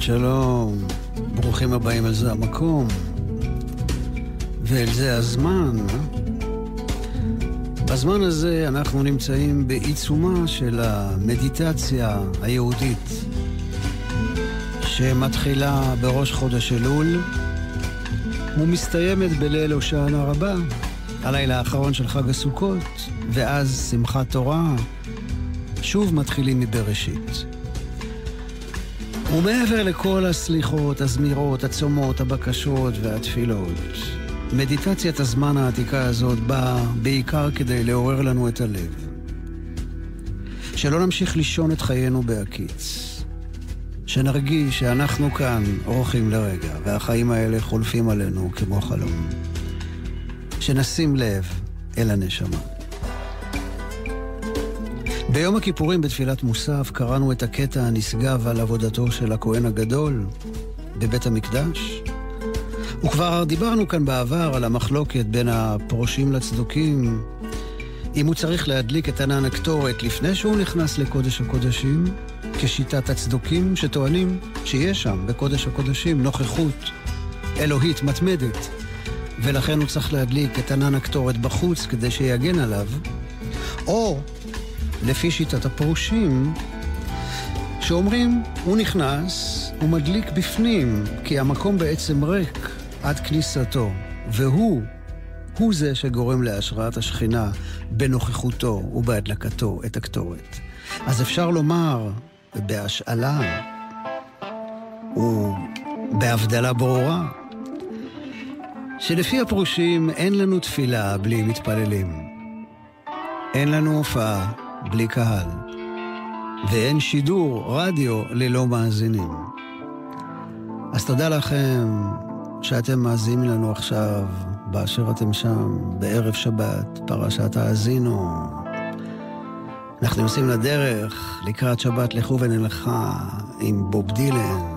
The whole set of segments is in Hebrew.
שבת שלום, ברוכים הבאים אל זה המקום, ואל זה הזמן. בזמן הזה אנחנו נמצאים בעיצומה של המדיטציה היהודית, שמתחילה בראש חודש אלול ומסתיימת בליל הושענא רבה, הלילה האחרון של חג הסוכות, ואז שמחת תורה. שוב מתחילים מבראשית. ומעבר לכל הסליחות, הזמירות, הצומות, הבקשות והתפילות, מדיטציית הזמן העתיקה הזאת באה בעיקר כדי לעורר לנו את הלב. שלא נמשיך לישון את חיינו בהקיץ. שנרגיש שאנחנו כאן אורחים לרגע, והחיים האלה חולפים עלינו כמו חלום. שנשים לב אל הנשמה. ביום הכיפורים בתפילת מוסף קראנו את הקטע הנשגב על עבודתו של הכהן הגדול בבית המקדש. וכבר דיברנו כאן בעבר על המחלוקת בין הפרושים לצדוקים, אם הוא צריך להדליק את ענן הקטורת לפני שהוא נכנס לקודש הקודשים, כשיטת הצדוקים שטוענים שיש שם בקודש הקודשים נוכחות אלוהית מתמדת, ולכן הוא צריך להדליק את ענן הקטורת בחוץ כדי שיגן עליו, או לפי שיטת הפרושים, שאומרים, הוא נכנס, הוא מדליק בפנים, כי המקום בעצם ריק עד כניסתו, והוא, הוא זה שגורם להשראת השכינה בנוכחותו ובהדלקתו את הקטורת. אז אפשר לומר, בהשאלה ובהבדלה ברורה, שלפי הפרושים אין לנו תפילה בלי מתפללים. אין לנו הופעה בלי קהל, ואין שידור רדיו ללא מאזינים. אז תודה לכם שאתם מאזינים לנו עכשיו, באשר אתם שם, בערב שבת, פרשת האזינו. אנחנו יוצאים לדרך לקראת שבת לכו ונלכה עם בוב דילן,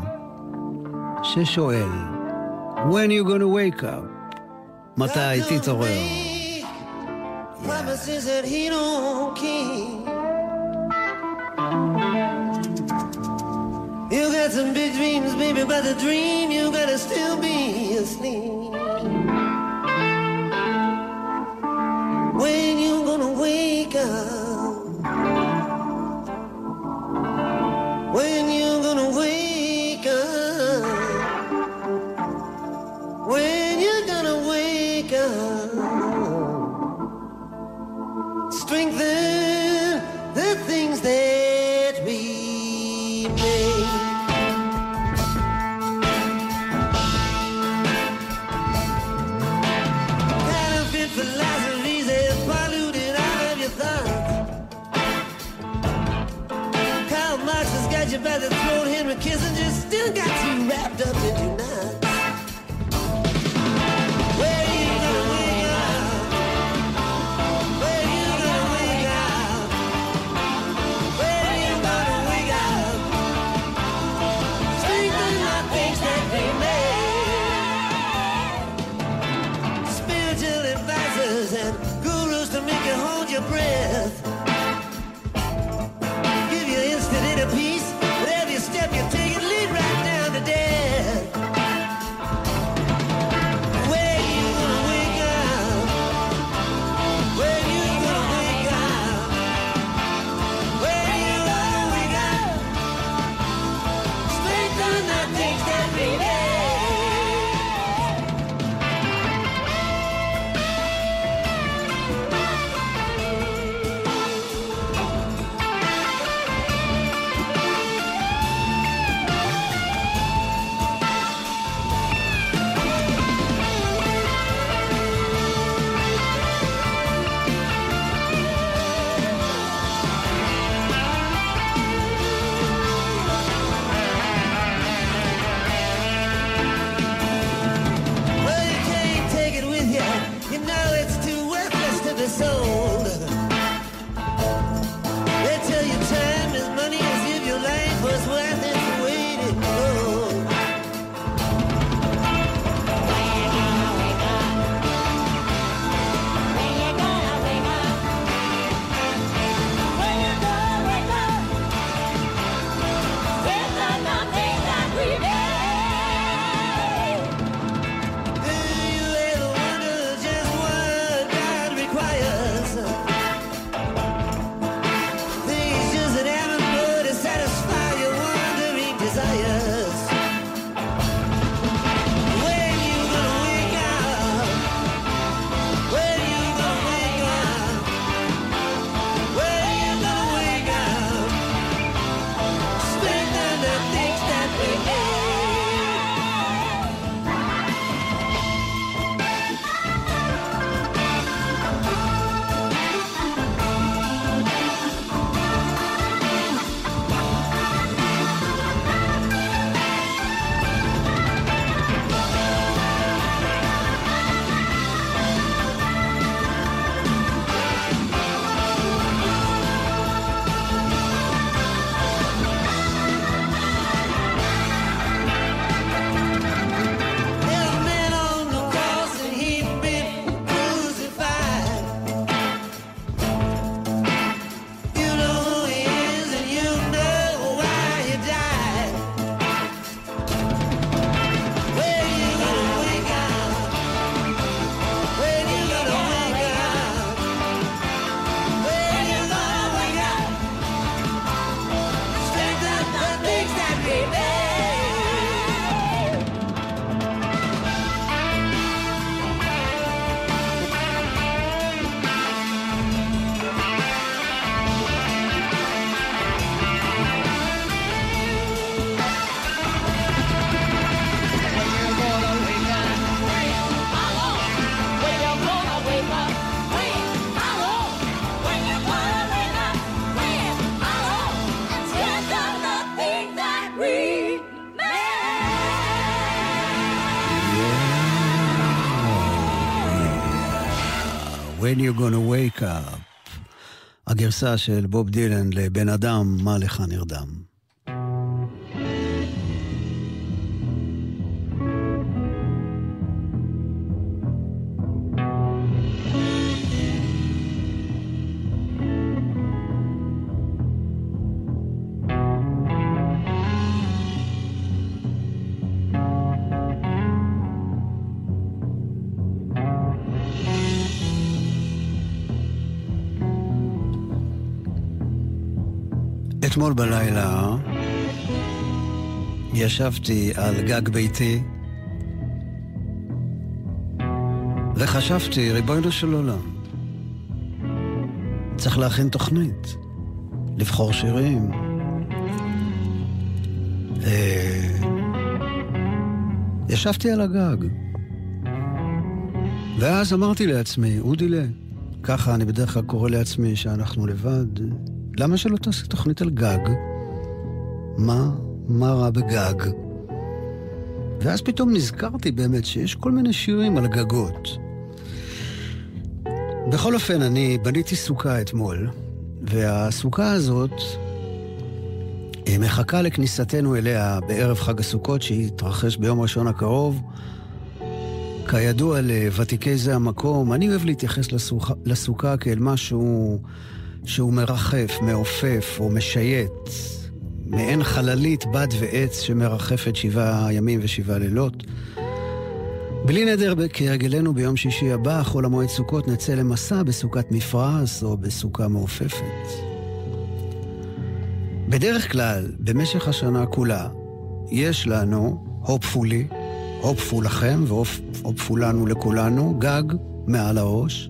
ששואל, When you gonna wake up? מתי תתעורר? Promises that he don't keep. You got some big dreams, baby, but the dream you gotta still be asleep. When you gonna wake up? Strengthen When you gonna wake up. הגרסה של בוב דילן לבן אדם, מה לך נרדם. אתמול בלילה ישבתי על גג ביתי וחשבתי, ריבונו של עולם, צריך להכין תוכנית, לבחור שירים. אה, ישבתי על הגג, ואז אמרתי לעצמי, אודילה, ככה אני בדרך כלל קורא לעצמי שאנחנו לבד, למה שלא תעשה תוכנית על גג? מה, מה רע בגג? ואז פתאום נזכרתי באמת שיש כל מיני שירים על גגות. בכל אופן, אני בניתי סוכה אתמול, והסוכה הזאת אה, מחכה לכניסתנו אליה בערב חג הסוכות, שיתרחש ביום ראשון הקרוב. כידוע לוותיקי זה המקום, אני אוהב להתייחס לסוכה, לסוכה כאל משהו שהוא מרחף, מעופף או משייט, מעין חללית בד ועץ שמרחפת שבעה ימים ושבעה לילות. בלי נדר, כהרגלנו ביום שישי הבא, חול המועד סוכות, נצא למסע בסוכת מפרש או בסוכה מעופפת. בדרך כלל, במשך השנה כולה, יש לנו, הופפולי, הופפו לכם והופפו לנו לכולנו, גג מעל הראש,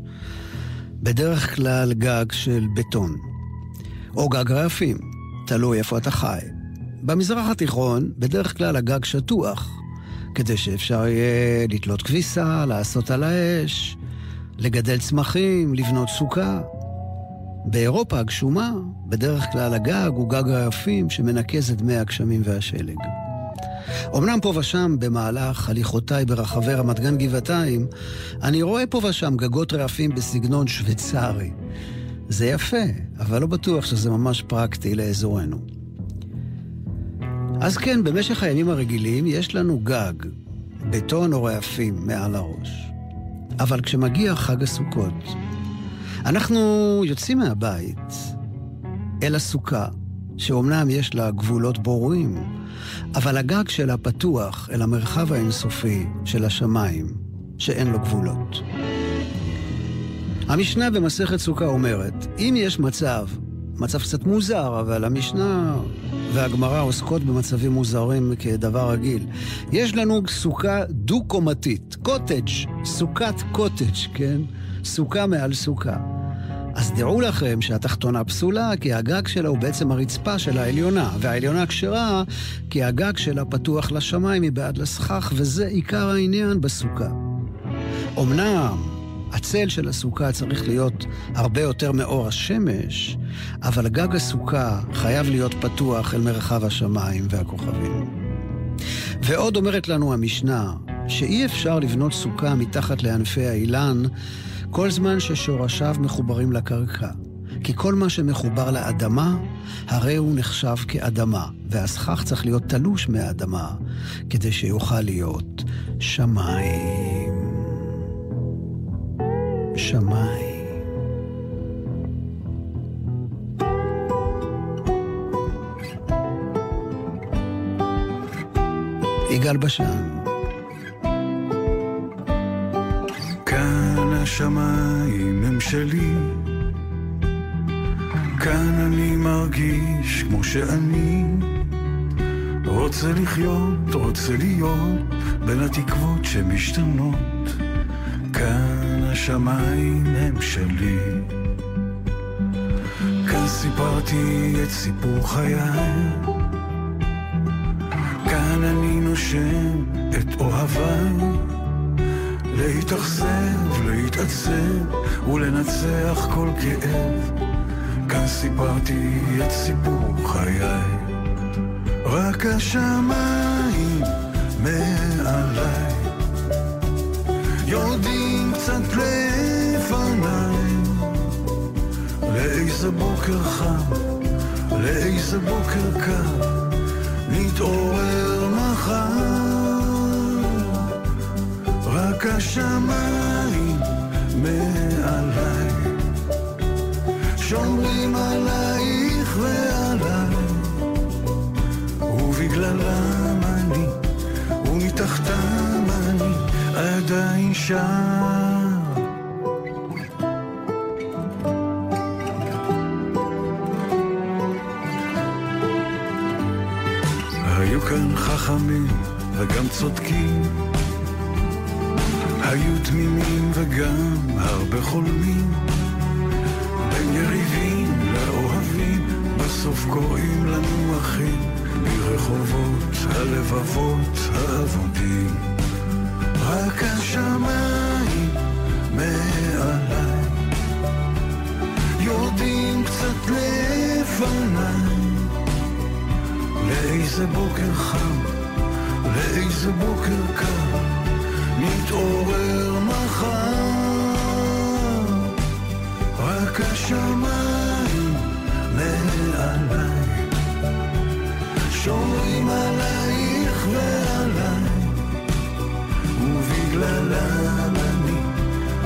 בדרך כלל גג של בטון, או גג רעפים, תלוי איפה אתה חי. במזרח התיכון, בדרך כלל הגג שטוח, כדי שאפשר יהיה לתלות כביסה, לעשות על האש, לגדל צמחים, לבנות סוכה. באירופה הגשומה, בדרך כלל הגג הוא גג רעפים שמנקז את מי הגשמים והשלג. אמנם פה ושם, במהלך הליכותיי ברחבי רמת גן גבעתיים, אני רואה פה ושם גגות רעפים בסגנון שוויצרי. זה יפה, אבל לא בטוח שזה ממש פרקטי לאזורנו. אז כן, במשך הימים הרגילים יש לנו גג, בטון או רעפים מעל הראש. אבל כשמגיע חג הסוכות, אנחנו יוצאים מהבית אל הסוכה, שאומנם יש לה גבולות ברורים, אבל הגג שלה פתוח אל המרחב האינסופי של השמיים, שאין לו גבולות. המשנה במסכת סוכה אומרת, אם יש מצב, מצב קצת מוזר, אבל המשנה והגמרא עוסקות במצבים מוזרים כדבר רגיל. יש לנו סוכה דו-קומתית, קוטג', סוכת קוטג', כן? סוכה מעל סוכה. אז דעו לכם שהתחתונה פסולה, כי הגג שלה הוא בעצם הרצפה של העליונה, והעליונה כשרה, כי הגג שלה פתוח לשמיים מבעד לסכך, וזה עיקר העניין בסוכה. אמנם הצל של הסוכה צריך להיות הרבה יותר מאור השמש, אבל גג הסוכה חייב להיות פתוח אל מרחב השמיים והכוכבים. ועוד אומרת לנו המשנה, שאי אפשר לבנות סוכה מתחת לענפי האילן כל זמן ששורשיו מחוברים לקרקע. כי כל מה שמחובר לאדמה, הרי הוא נחשב כאדמה, והסכך צריך להיות תלוש מהאדמה, כדי שיוכל להיות שמיים. שמיים. יגאל בשן. השמיים הם שלי, כאן אני מרגיש כמו שאני רוצה לחיות, רוצה להיות בין התקוות שמשתנות. כאן השמיים הם שלי. כאן סיפרתי את סיפור חיי, כאן אני נושם את אוהביי. להתאכזב, להתעצב ולנצח כל כאב. כאן סיפרתי את סיפור חיי. רק השמיים מעליי יורדים קצת לפניי לאיזה בוקר חם, לאיזה בוקר קר נתעורר מחר רק השמיים מעליי. שומרים עלייך ועליי. ובגללם אני ומתחתם אני עדיין שם. היו כאן חכמים וגם צודקים היו תמימים וגם הרבה חולמים. בין יריבים לאוהבים בסוף קוראים לנו אחים מרחובות הלבבות האבודים. רק השמיים מעליי יורדים קצת לפניי. לאיזה בוקר חם, לאיזה בוקר קר נתעורר מחר, רק השמיים מעליי, שומרים עלייך ועליי, ובגללם אני,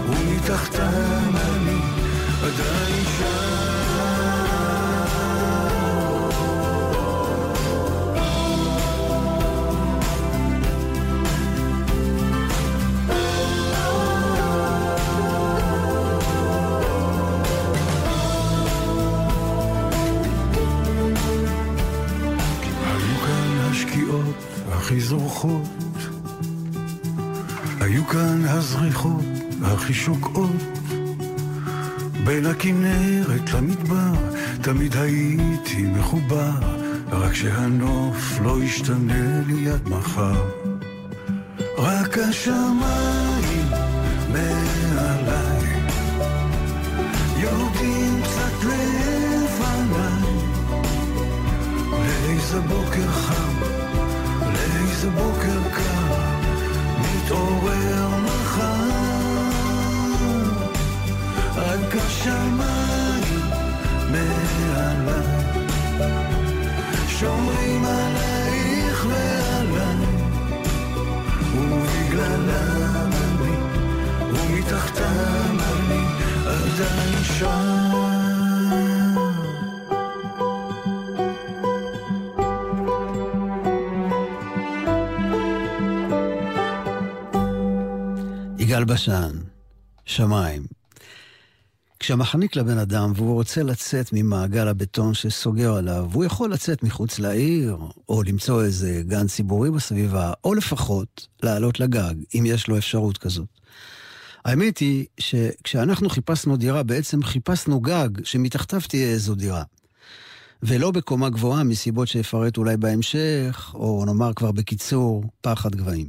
ומתחתם אני, עדיין שם. הכי זורחות, היו כאן הזריחות הכי שוקעות, בין הכנרת למדבר תמיד הייתי מחובר, רק שהנוף לא ישתנה לי עד מחר. רק השמיים מעליי יורדים קצת לפניי. לאיזה בוקר חם, איזה בוקר קר מתעורר מחר. רק השמיים מעליי שומרים עלייך ועליי ובגללם אני ומתחתם אני עדיין שם בשן, שמיים. כשמחניק לבן אדם והוא רוצה לצאת ממעגל הבטון שסוגר עליו, הוא יכול לצאת מחוץ לעיר, או למצוא איזה גן ציבורי בסביבה, או לפחות לעלות לגג, אם יש לו אפשרות כזאת. האמת היא שכשאנחנו חיפשנו דירה, בעצם חיפשנו גג שמתחתיו תהיה איזו דירה. ולא בקומה גבוהה מסיבות שאפרט אולי בהמשך, או נאמר כבר בקיצור, פחד גבהים.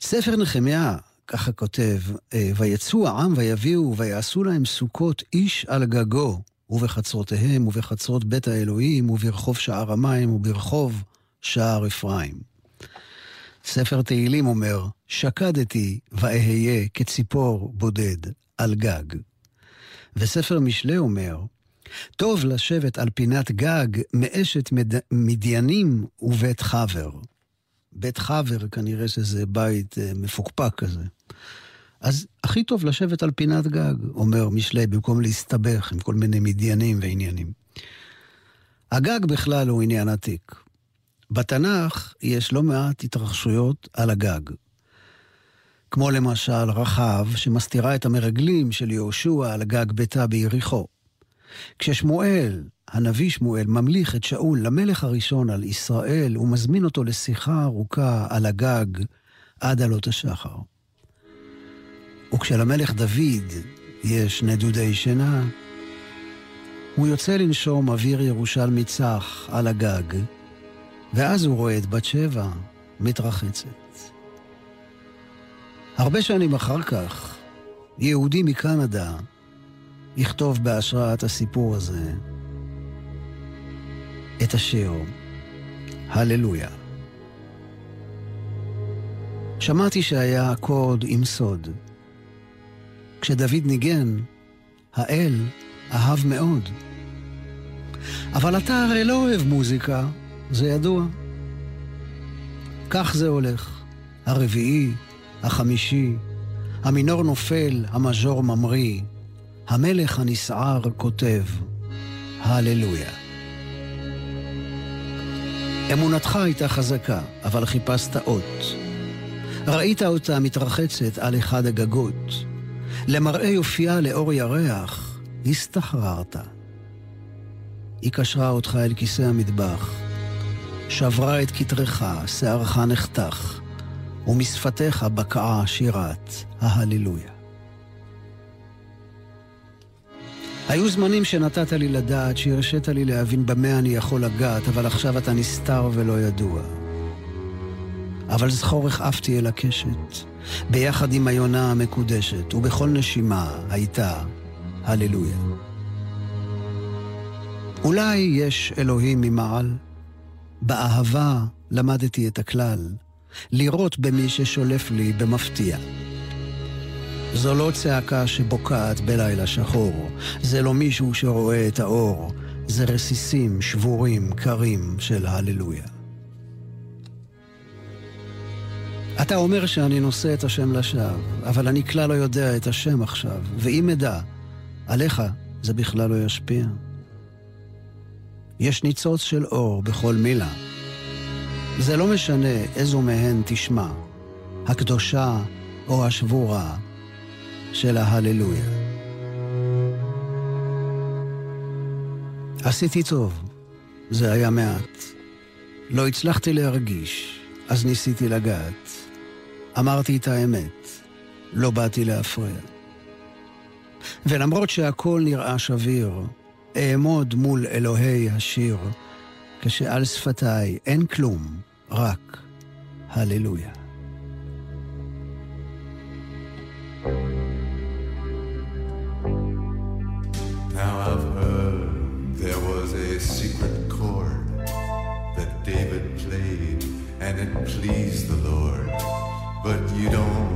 ספר נחמיה, ככה כותב, אה, ויצאו העם ויביאו ויעשו להם סוכות איש על גגו, ובחצרותיהם ובחצרות בית האלוהים וברחוב שער המים וברחוב שער אפרים. ספר תהילים אומר, שקדתי ואהיה כציפור בודד על גג. וספר משלי אומר, טוב לשבת על פינת גג מאשת מד... מדיינים ובית חבר. בית חבר כנראה שזה בית אה, מפוקפק כזה. אז הכי טוב לשבת על פינת גג, אומר משלי, במקום להסתבך עם כל מיני מדיינים ועניינים. הגג בכלל הוא עניין עתיק. בתנ"ך יש לא מעט התרחשויות על הגג. כמו למשל רחב, שמסתירה את המרגלים של יהושע על גג ביתה ביריחו. כששמואל, הנביא שמואל, ממליך את שאול למלך הראשון על ישראל, הוא מזמין אותו לשיחה ארוכה על הגג עד עלות השחר. וכשלמלך דוד יש נדודי שינה, הוא יוצא לנשום אוויר ירושלמי צח על הגג, ואז הוא רואה את בת שבע מתרחצת. הרבה שנים אחר כך, יהודי מקנדה יכתוב בהשראת הסיפור הזה את השיר הללויה. שמעתי שהיה אקורד עם סוד. כשדוד ניגן, האל אהב מאוד. אבל אתה הרי לא אוהב מוזיקה, זה ידוע. כך זה הולך. הרביעי, החמישי, המינור נופל, המז'ור ממריא, המלך הנסער כותב, הללויה. אמונתך הייתה חזקה, אבל חיפשת אות. ראית אותה מתרחצת על אחד הגגות. למראה יופייה לאור ירח, הסתחררת. היא קשרה אותך אל כיסא המטבח, שברה את כתרך, שערך נחתך, ומשפתיך בקעה שירת ההללויה. היו זמנים שנתת לי לדעת, שהרשית לי להבין במה אני יכול לגעת, אבל עכשיו אתה נסתר ולא ידוע. אבל זכור איך עפתי אל הקשת, ביחד עם היונה המקודשת, ובכל נשימה הייתה הללויה. אולי יש אלוהים ממעל? באהבה למדתי את הכלל, לראות במי ששולף לי במפתיע. זו לא צעקה שבוקעת בלילה שחור, זה לא מישהו שרואה את האור, זה רסיסים שבורים, קרים של הללויה. אתה אומר שאני נושא את השם לשווא, אבל אני כלל לא יודע את השם עכשיו, ואם אדע, עליך זה בכלל לא ישפיע. יש ניצוץ של אור בכל מילה. זה לא משנה איזו מהן תשמע, הקדושה או השבורה של ההללויה. עשיתי טוב, זה היה מעט. לא הצלחתי להרגיש, אז ניסיתי לגעת. אמרתי את האמת, לא באתי להפריע. ולמרות שהכל נראה שביר, אעמוד מול אלוהי השיר, כשעל שפתיי אין כלום, רק הללויה. please the Lord, but you don't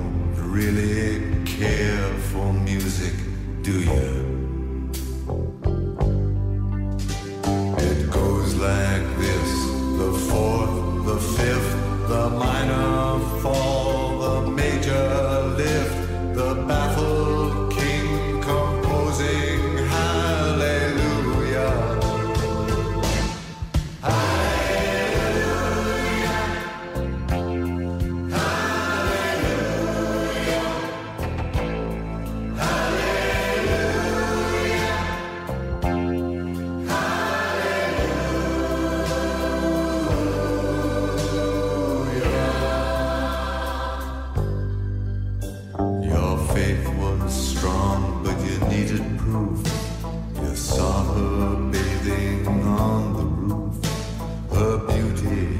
the beauty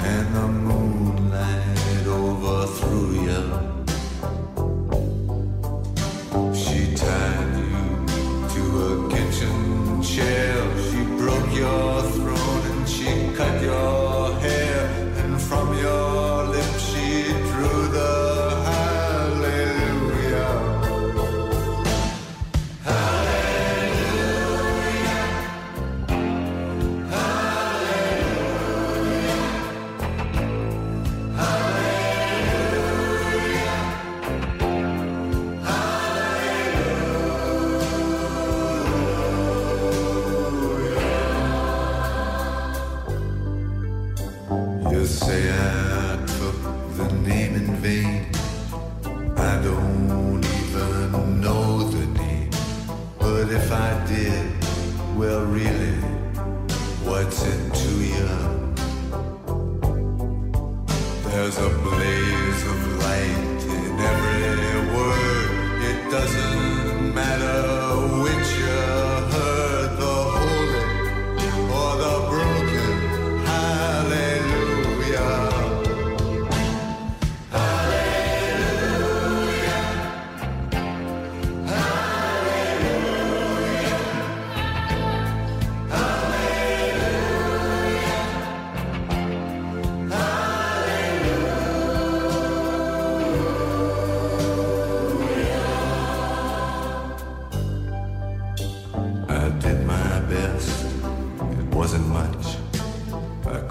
and the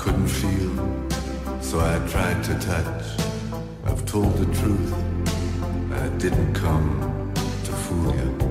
couldn't feel, so I tried to touch. I've told the truth, I didn't come to fool you.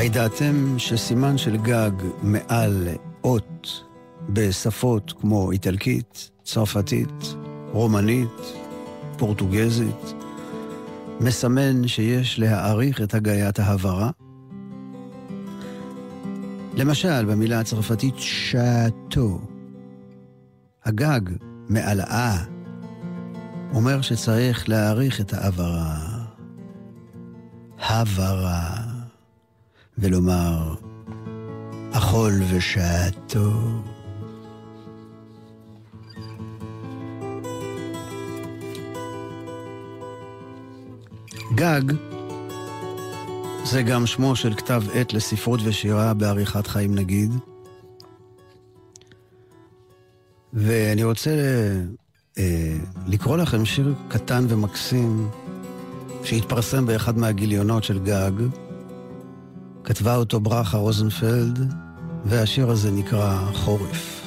הידעתם שסימן של גג מעל אות בשפות כמו איטלקית, צרפתית, רומנית, פורטוגזית, מסמן שיש להעריך את הגיית ההברה? למשל, במילה הצרפתית שעתו, הגג מעלאה אומר שצריך להעריך את ההברה. הברה. ולומר אכול ושעתו. גג זה גם שמו של כתב עת לספרות ושירה בעריכת חיים נגיד. ואני רוצה אה, לקרוא לכם שיר קטן ומקסים שהתפרסם באחד מהגיליונות של גג. כתבה אותו ברכה רוזנפלד, והשיר הזה נקרא חורף.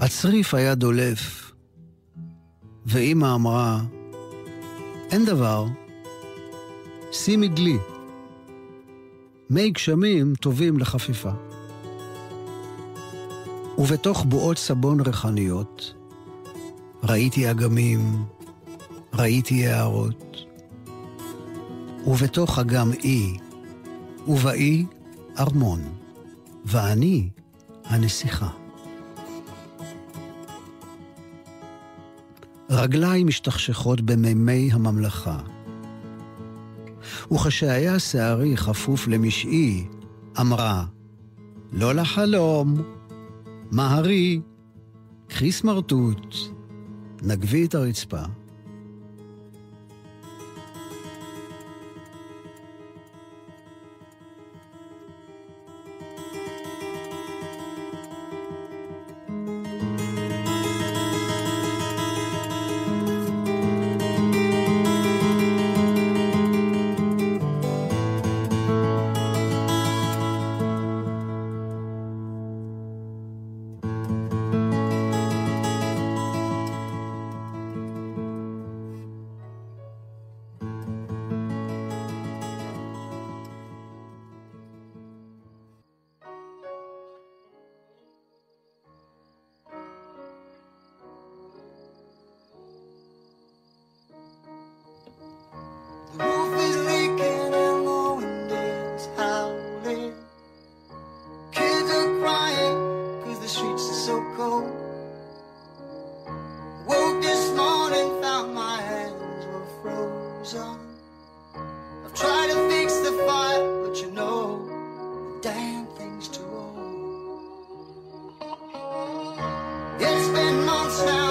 הצריף היה דולף, ואימא אמרה, אין דבר, שימי דלי. מי גשמים טובים לחפיפה. ובתוך בועות סבון ריחניות ראיתי אגמים, ראיתי יערות. ובתוך אגם אי, ובאי ארמון, ואני הנסיכה. רגליי משתכשכות במימי הממלכה. וכשהיה שערי חפוף למשעי, אמרה, לא לחלום, מהרי, קחי סמרטוט, נגבי את הרצפה. smile.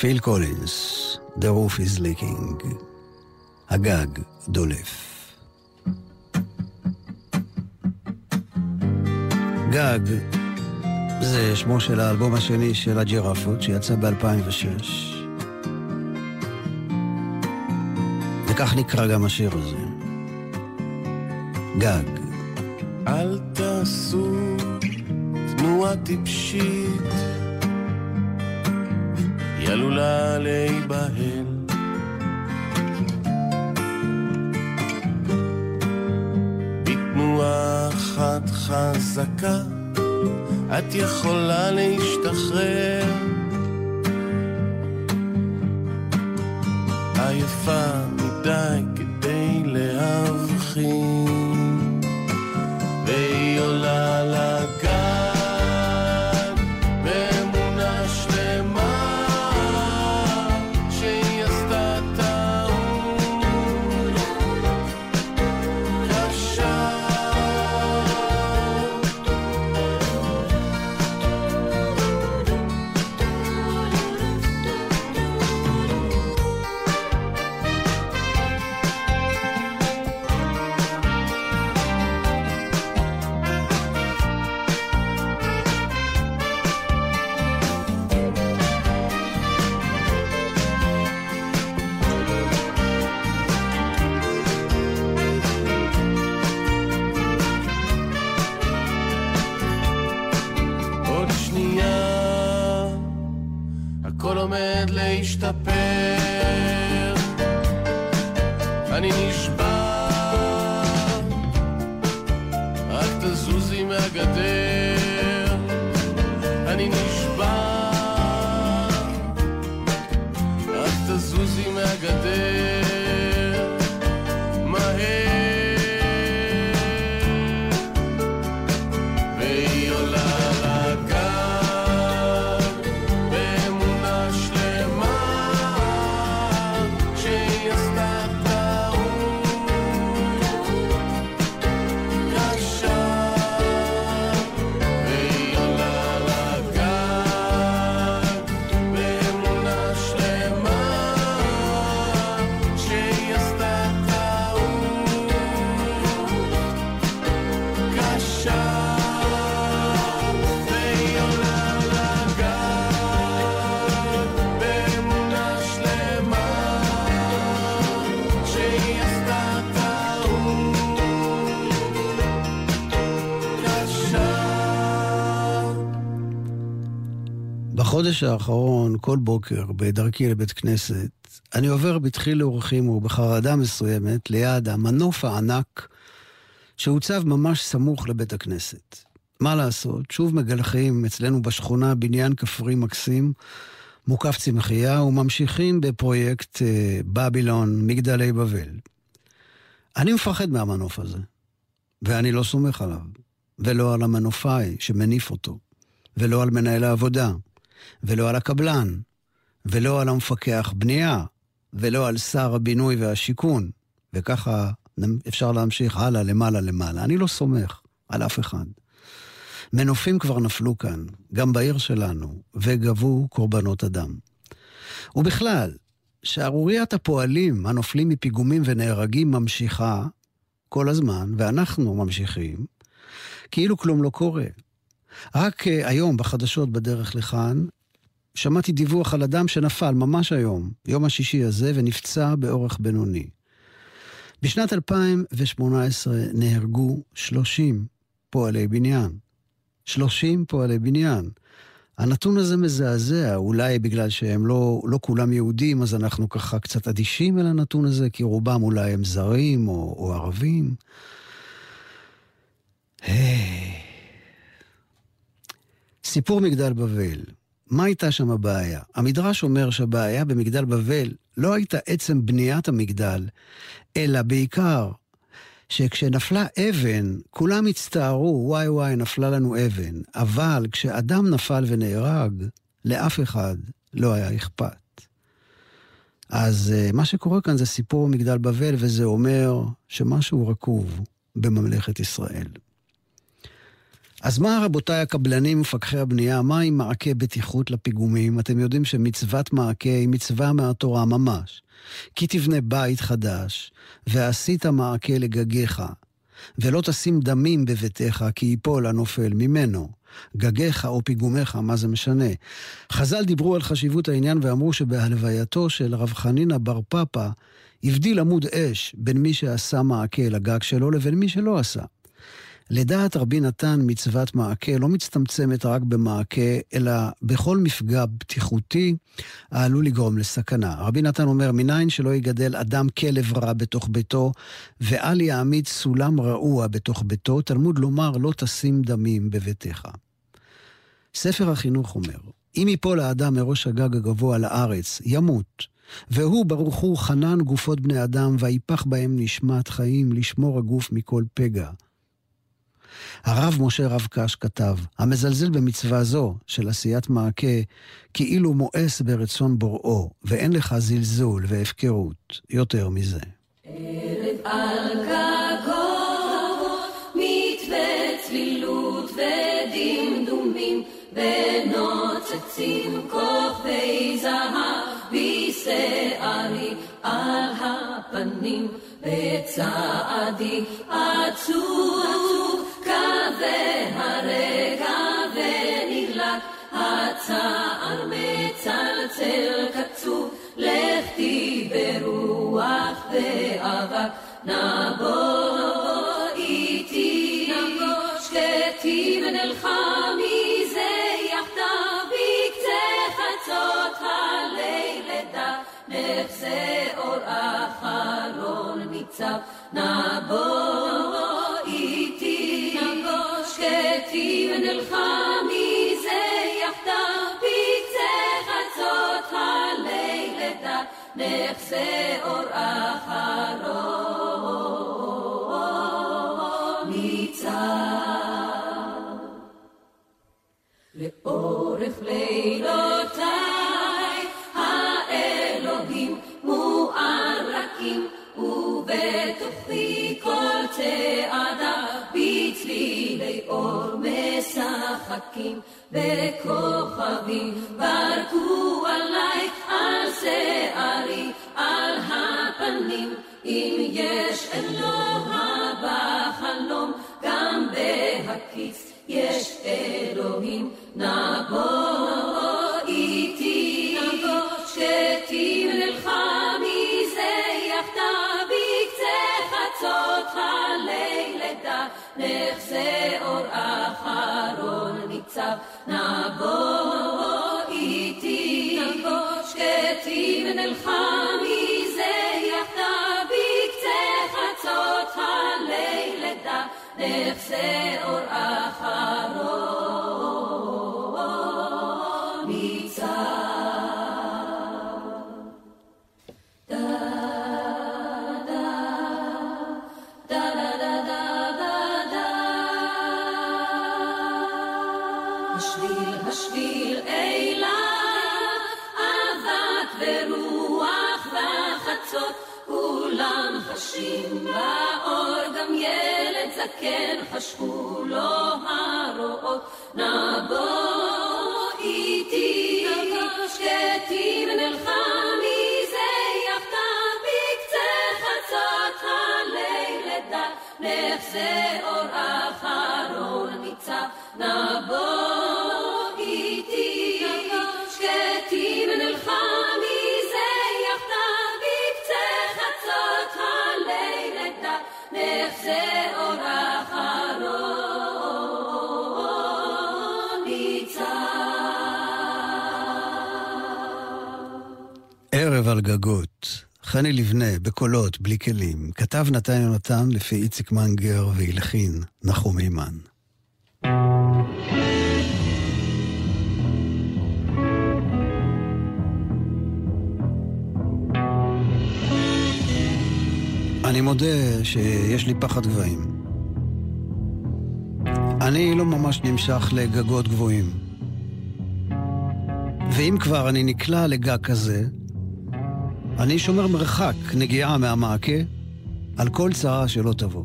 פיל קולינס, The roof is leaking. הגג דולף. גג זה שמו של האלבום השני של הג'ירפות שיצא ב-2006. וכך נקרא גם השיר הזה. גג. אל תעשו תנועה טיפשית, היא עלולה להיבהל. בתנועה אחת חזקה, את יכולה להשתחרר. עייפה מדי בחודש האחרון, כל בוקר, בדרכי לבית כנסת, אני עובר בתחיל לאורחים ובחרדה מסוימת ליד המנוף הענק שהוצב ממש סמוך לבית הכנסת. מה לעשות, שוב מגלחים אצלנו בשכונה בניין כפרי מקסים, מוקף צמחייה, וממשיכים בפרויקט אה, בבילון, מגדלי בבל. אני מפחד מהמנוף הזה, ואני לא סומך עליו, ולא על המנופאי שמניף אותו, ולא על מנהל העבודה, ולא על הקבלן, ולא על המפקח בנייה, ולא על שר הבינוי והשיכון, וככה אפשר להמשיך הלאה, למעלה, למעלה. אני לא סומך על אף אחד. מנופים כבר נפלו כאן, גם בעיר שלנו, וגבו קורבנות אדם. ובכלל, שערוריית הפועלים הנופלים מפיגומים ונהרגים ממשיכה כל הזמן, ואנחנו ממשיכים, כאילו כלום לא קורה. רק uh, היום, בחדשות בדרך לכאן, שמעתי דיווח על אדם שנפל ממש היום, יום השישי הזה, ונפצע באורח בינוני. בשנת 2018 נהרגו 30 פועלי בניין. 30 פועלי בניין. הנתון הזה מזעזע, אולי בגלל שהם לא, לא כולם יהודים, אז אנחנו ככה קצת אדישים אל הנתון הזה, כי רובם אולי הם זרים או, או ערבים. היי. סיפור מגדל בבל. מה הייתה שם הבעיה? המדרש אומר שהבעיה במגדל בבל לא הייתה עצם בניית המגדל, אלא בעיקר שכשנפלה אבן, כולם הצטערו, וואי וואי, נפלה לנו אבן. אבל כשאדם נפל ונהרג, לאף אחד לא היה אכפת. אז uh, מה שקורה כאן זה סיפור מגדל בבל, וזה אומר שמשהו רקוב בממלכת ישראל. אז מה, רבותיי הקבלנים, מפקחי הבנייה, מה עם מעקה בטיחות לפיגומים? אתם יודעים שמצוות מעקה היא מצווה מהתורה ממש. כי תבנה בית חדש, ועשית מעקה לגגיך, ולא תשים דמים בביתך, כי ייפול הנופל ממנו. גגיך או פיגומיך, מה זה משנה? חז"ל דיברו על חשיבות העניין ואמרו שבהלווייתו של רב חנינא בר פפא הבדיל עמוד אש בין מי שעשה מעקה לגג שלו לבין מי שלא עשה. לדעת רבי נתן מצוות מעקה לא מצטמצמת רק במעקה, אלא בכל מפגע בטיחותי העלול לגרום לסכנה. רבי נתן אומר, מניין שלא יגדל אדם כלב רע בתוך ביתו, ואל יעמיד סולם רעוע בתוך ביתו, תלמוד לומר לא תשים דמים בביתך. ספר החינוך אומר, אם יפול האדם מראש הגג הגבוה לארץ, ימות. והוא, ברוך הוא, חנן גופות בני אדם, ויפח בהם נשמת חיים, לשמור הגוף מכל פגע. הרב משה רב קש כתב, המזלזל במצווה זו של עשיית מעקה, כאילו מואס ברצון בוראו, ואין לך זלזול והפקרות יותר מזה. ערב על גגו, מתווה צלילות ודמדומים, ונוצצים כוכבי זהב בשערי על הפנים, בצעדי עצוב בקולות, בלי כלים, כתב נתן יונתן לפי איציק מנגר והלחין נחום הימן. אני מודה שיש לי פחד גבהים. אני לא ממש נמשך לגגות גבוהים. ואם כבר אני נקלע לגג כזה, אני שומר מרחק נגיעה מהמעקה על כל צרה שלא תבוא.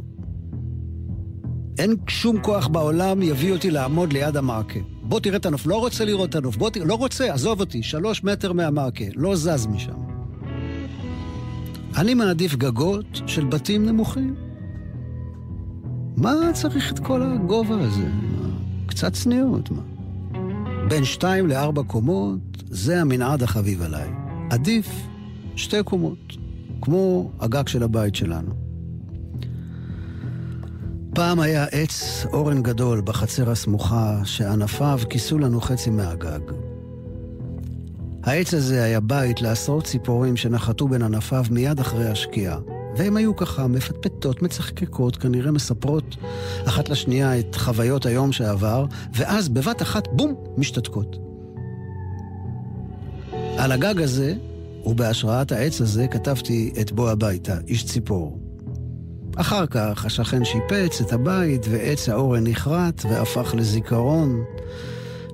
אין שום כוח בעולם יביא אותי לעמוד ליד המעקה. בוא תראה את הנוף, לא רוצה לראות את הנוף, בוא תראה, לא רוצה, עזוב אותי, שלוש מטר מהמעקה, לא זז משם. אני מעדיף גגות של בתים נמוכים. מה צריך את כל הגובה הזה? קצת צניעות, מה? בין שתיים לארבע קומות, זה המנעד החביב עליי. עדיף שתי קומות, כמו הגג של הבית שלנו. פעם היה עץ אורן גדול בחצר הסמוכה, שענפיו כיסו לנו חצי מהגג. העץ הזה היה בית לעשרות ציפורים שנחתו בין ענפיו מיד אחרי השקיעה. והם היו ככה מפטפטות, מצחקקות, כנראה מספרות אחת לשנייה את חוויות היום שעבר, ואז בבת אחת, בום, משתתקות. על הגג הזה, ובהשראת העץ הזה, כתבתי את בוא הביתה, איש ציפור. אחר כך השכן שיפץ את הבית, ועץ האורן נכרת והפך לזיכרון.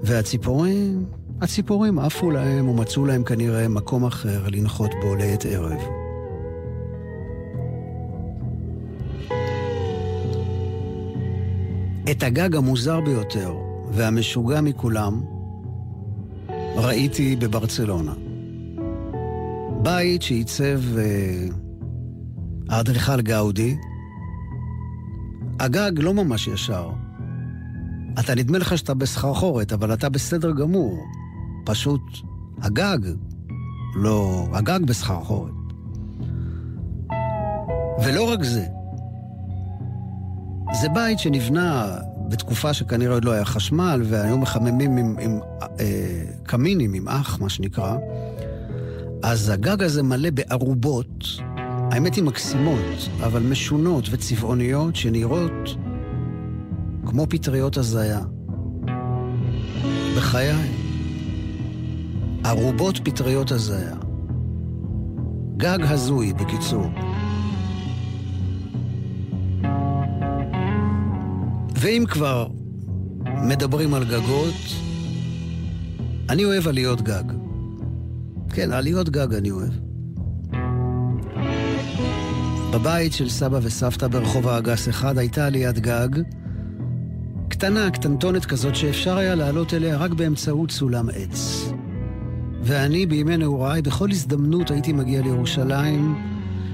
והציפורים, הציפורים עפו להם ומצאו להם כנראה מקום אחר לנחות בו לעת ערב. את הגג המוזר ביותר והמשוגע מכולם ראיתי בברצלונה. בית שעיצב אה, האדריכל גאודי. הגג לא ממש ישר. אתה נדמה לך שאתה בסחרחורת, אבל אתה בסדר גמור. פשוט הגג לא... הגג בסחרחורת. ולא רק זה, זה בית שנבנה בתקופה שכנראה עוד לא היה חשמל, והיו מחממים עם, עם אה, קמינים, עם אח, מה שנקרא. אז הגג הזה מלא בערובות, האמת היא מקסימות, אבל משונות וצבעוניות שנראות כמו פטריות הזיה. בחיי. ערובות פטריות הזיה. גג הזוי, בקיצור. ואם כבר מדברים על גגות, אני אוהב עליות גג. כן, עליות גג אני אוהב. בבית של סבא וסבתא ברחוב האגס אחד הייתה עליית גג, קטנה, קטנטונת כזאת, שאפשר היה לעלות אליה רק באמצעות סולם עץ. ואני, בימי נעוריי, בכל הזדמנות הייתי מגיע לירושלים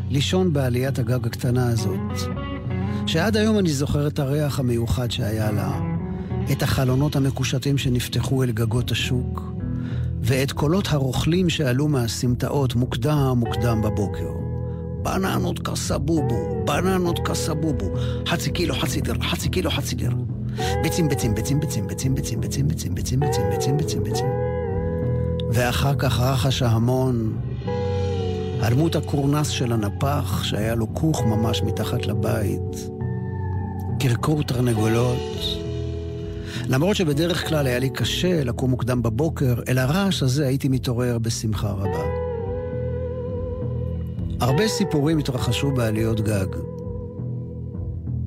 לישון בעליית הגג הקטנה הזאת. שעד היום אני זוכר את הריח המיוחד שהיה לה, את החלונות המקושטים שנפתחו אל גגות השוק, ואת קולות הרוכלים שעלו מהסמטאות מוקדם מוקדם בבוקר. בננות קסבובו, בננות קסבובו, חצי קילו חצי דיר, חצי קילו חצי דיר. ביצים, ביצים, ביצים, ביצים, ביצים, ביצים, ביצים, ביצים, ביצים, ביצים, ביצים, ביצים, ביצים. ואחר כך רחש ההמון, הדמות הקורנס של הנפח, שהיה לו כוך ממש מתחת לבית. קרקור תרנגולות. למרות שבדרך כלל היה לי קשה לקום מוקדם בבוקר, אל הרעש הזה הייתי מתעורר בשמחה רבה. הרבה סיפורים התרחשו בעליות גג.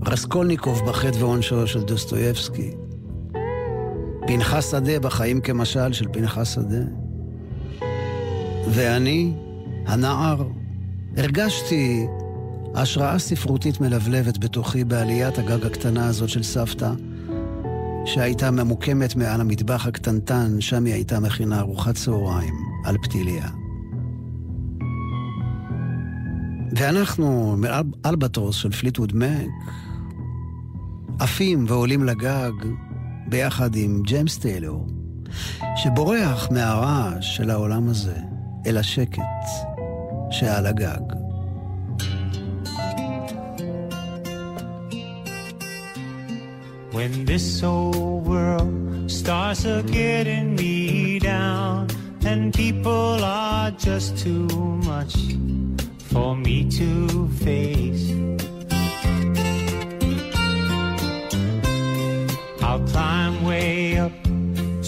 רסקולניקוב בחטא ועונשו של דוסטויבסקי. פנחס שדה בחיים כמשל של פנחס שדה. ואני, הנער, הרגשתי השראה ספרותית מלבלבת בתוכי בעליית הגג הקטנה הזאת של סבתא, שהייתה ממוקמת מעל המטבח הקטנטן, שם היא הייתה מכינה ארוחת צהריים על פתיליה. ואנחנו, מאלבטרוס של פליטווד מק, עפים ועולים לגג ביחד עם ג'יימס טיילור, שבורח מהרעש של העולם הזה אל השקט שעל הגג. When this old world starts a getting me down, and people are just too much for me to face. I'll climb way up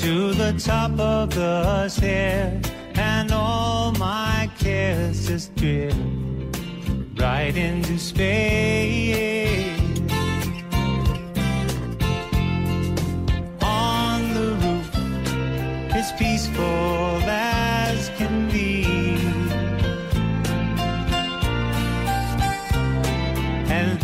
to the top of the stairs, and all my cares just drift right into space. as can be. And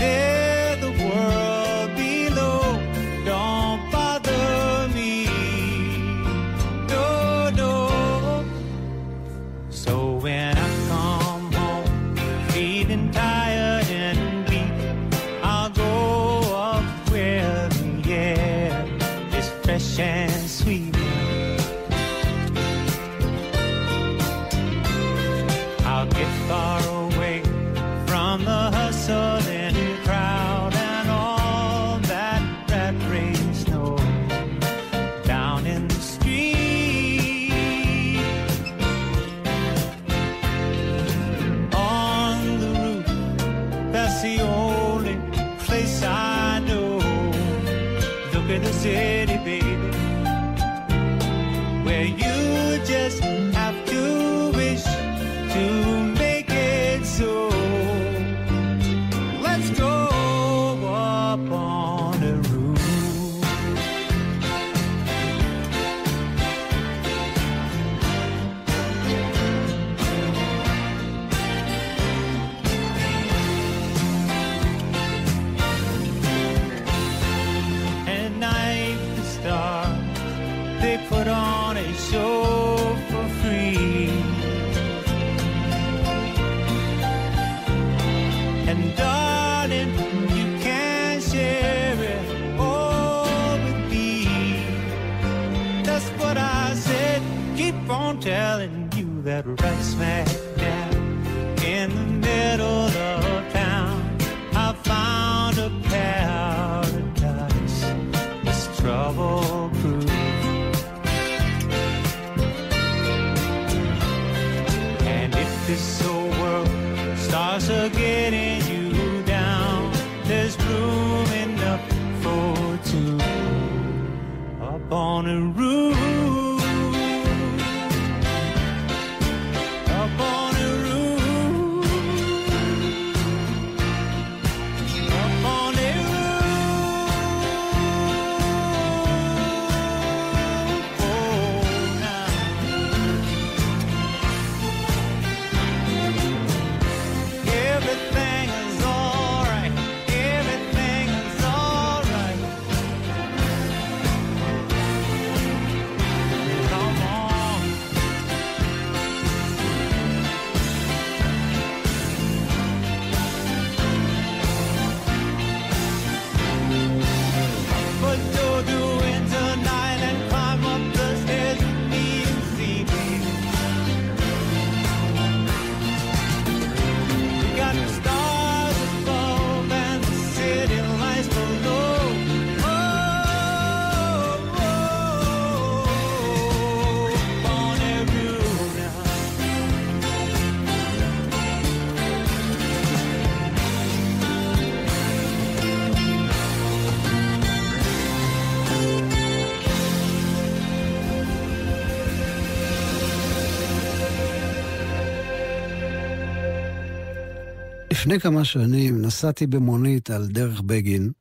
לפני כמה שנים נסעתי במונית על דרך בגין.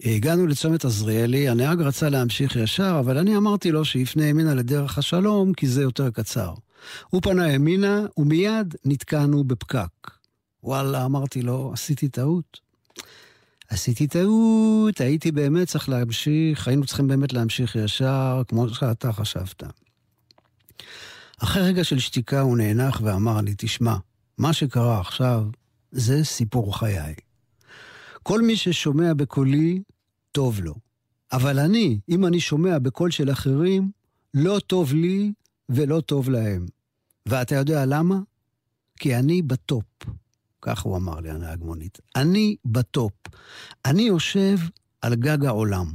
הגענו לצומת עזריאלי, הנהג רצה להמשיך ישר, אבל אני אמרתי לו שיפנה ימינה לדרך השלום, כי זה יותר קצר. הוא פנה ימינה, ומיד נתקענו בפקק. וואלה, אמרתי לו, עשיתי טעות. עשיתי טעות, הייתי באמת צריך להמשיך, היינו צריכים באמת להמשיך ישר, כמו שאתה חשבת. אחרי רגע של שתיקה הוא נאנח ואמר לי, תשמע, מה שקרה עכשיו זה סיפור חיי. כל מי ששומע בקולי, טוב לו. אבל אני, אם אני שומע בקול של אחרים, לא טוב לי ולא טוב להם. ואתה יודע למה? כי אני בטופ. כך הוא אמר לי, הנהג מונית. אני בטופ. אני יושב על גג העולם.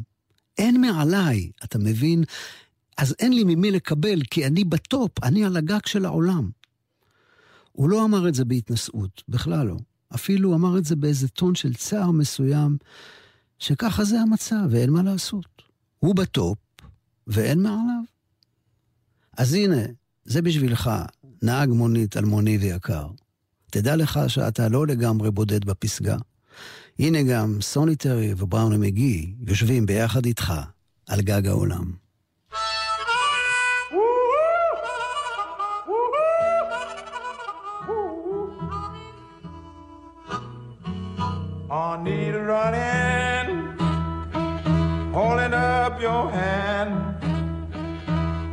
אין מעליי, אתה מבין? אז אין לי ממי לקבל, כי אני בטופ, אני על הגג של העולם. הוא לא אמר את זה בהתנשאות, בכלל לא. אפילו אמר את זה באיזה טון של צער מסוים, שככה זה המצב ואין מה לעשות. הוא בטופ ואין מעליו. אז הנה, זה בשבילך, נהג מונית אלמוני ויקר. תדע לך שאתה לא לגמרי בודד בפסגה. הנה גם סוניטרי ובראון ומגי יושבים ביחד איתך על גג העולם. I need a running, holding up your hand.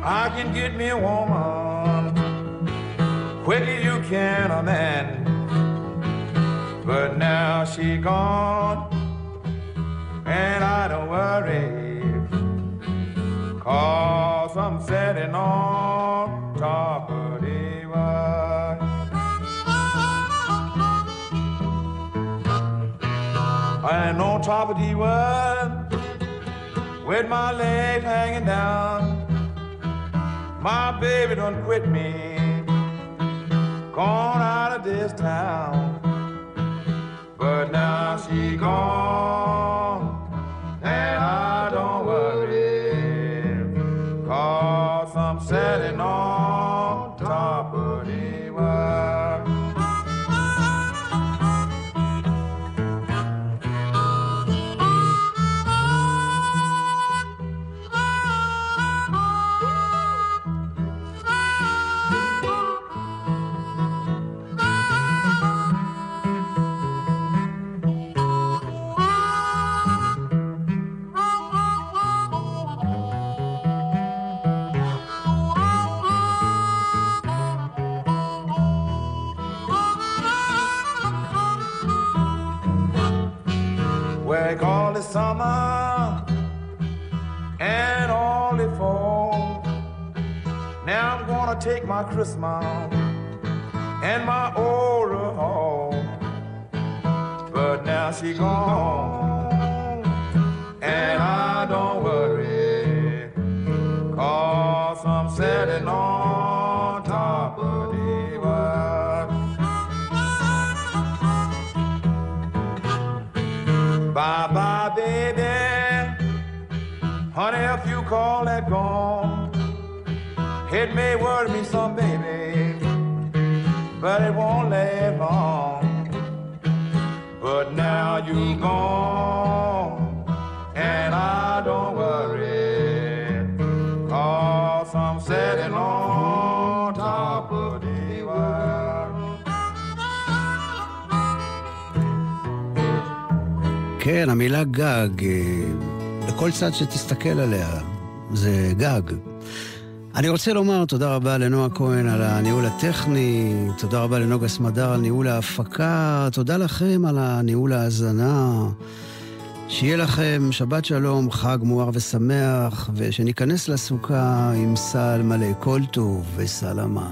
I can get me a woman quickly you can a man. But now she gone, and I don't worry, cause I'm sitting on top of And on top of the world, with my legs hanging down, my baby don't quit me, gone out of this town. But now she gone, and I don't worry, cause I'm sitting on take my Christmas and my overhaul. But now she gone, and I don't worry, cause I'm sitting on it may worry me some, baby, but it won't last long. But now you gone, and I don't worry, cause I'm sitting on top of the world. כן, המילה גג, אה, בכל צד שתסתכל עליה, זה גג. אני רוצה לומר תודה רבה לנועה כהן על הניהול הטכני, תודה רבה לנוגה סמדר על ניהול ההפקה, תודה לכם על הניהול ההאזנה. שיהיה לכם שבת שלום, חג מואר ושמח, ושניכנס לסוכה עם סל מלא כל טוב וסלמה.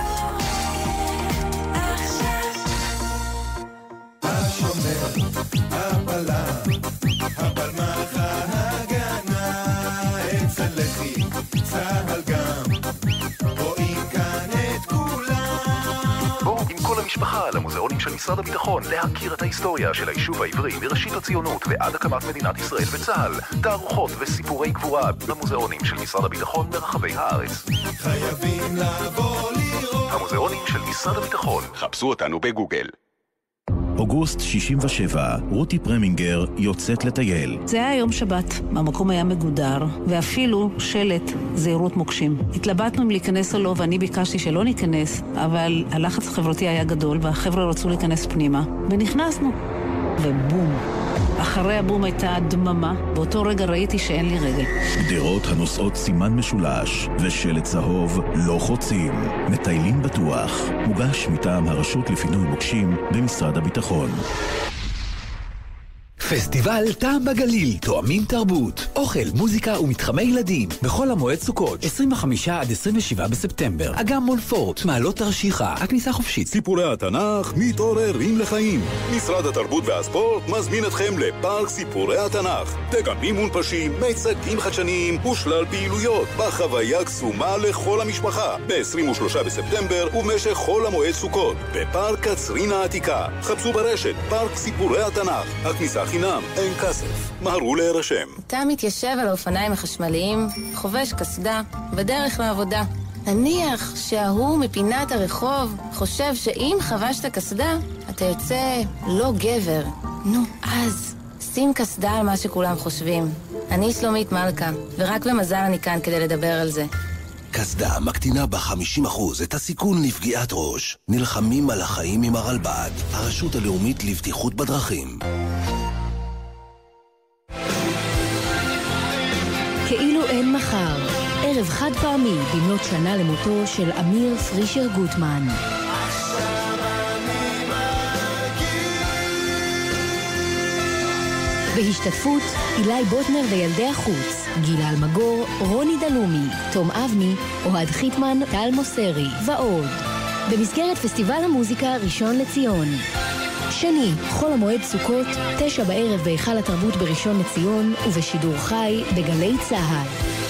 של משרד הביטחון להכיר את ההיסטוריה של היישוב העברי מראשית הציונות ועד הקמת מדינת ישראל וצה"ל. תערוכות וסיפורי גבורה במוזיאונים של משרד הביטחון ברחבי הארץ. חייבים לבוא לראות. המוזיאונים של משרד הביטחון. חפשו אותנו בגוגל. אוגוסט 67, רותי פרמינגר יוצאת לטייל. זה היה יום שבת, המקום היה מגודר, ואפילו שלט זהירות מוקשים. התלבטנו אם להיכנס או לא, ואני ביקשתי שלא ניכנס, אבל הלחץ החברתי היה גדול, והחבר'ה רצו להיכנס פנימה, ונכנסנו. ובום. אחרי הבום הייתה דממה, באותו רגע ראיתי שאין לי רגל. גדרות הנושאות סימן משולש, ושלט צהוב לא חוצים. מטיילים בטוח. מוגש מטעם הרשות לפינוי מוקשים במשרד הביטחון. פסטיבל טעם בגליל, תואמים תרבות, אוכל, מוזיקה ומתחמי ילדים, בכל המועד סוכות, 25 עד 27 בספטמבר, אגם מול פורט, מעלות תרשיחא, הכניסה חופשית. סיפורי התנ"ך מתעוררים לחיים. משרד התרבות והספורט מזמין אתכם לפארק סיפורי התנ"ך. דגמים מונפשים, מיצגים חדשניים ושלל פעילויות בחוויה קסומה לכל המשפחה. ב-23 בספטמבר ובמשך חול המועד סוכות, בפארק קצרין העתיקה. חפשו ברשת פארק סיפורי התנ"ך. הכניסה אין כסף. מהרו להירשם. אתה מתיישב על האופניים החשמליים, חובש קסדה, בדרך לעבודה. נניח שההוא מפינת הרחוב חושב שאם חבשת קסדה, אתה יוצא לא גבר. נו, אז שים קסדה על מה שכולם חושבים. אני שלומית מלכה, ורק במזל אני כאן כדי לדבר על זה. קסדה מקטינה ב-50% את הסיכון לפגיעת ראש. נלחמים על החיים עם הרלב"ד, הרשות הלאומית לבטיחות בדרכים. אין מחר, ערב חד פעמי במלאת שנה למותו של אמיר פרישר גוטמן. בהשתתפות אילי בוטנר וילדי החוץ, גילה אלמגור, רוני דלומי, תום אבני, אוהד חיטמן, טל מוסרי ועוד. במסגרת פסטיבל המוזיקה ראשון לציון. שני, חול המועד סוכות, תשע בערב בהיכל התרבות בראשון לציון ובשידור חי בגלי צה"ל.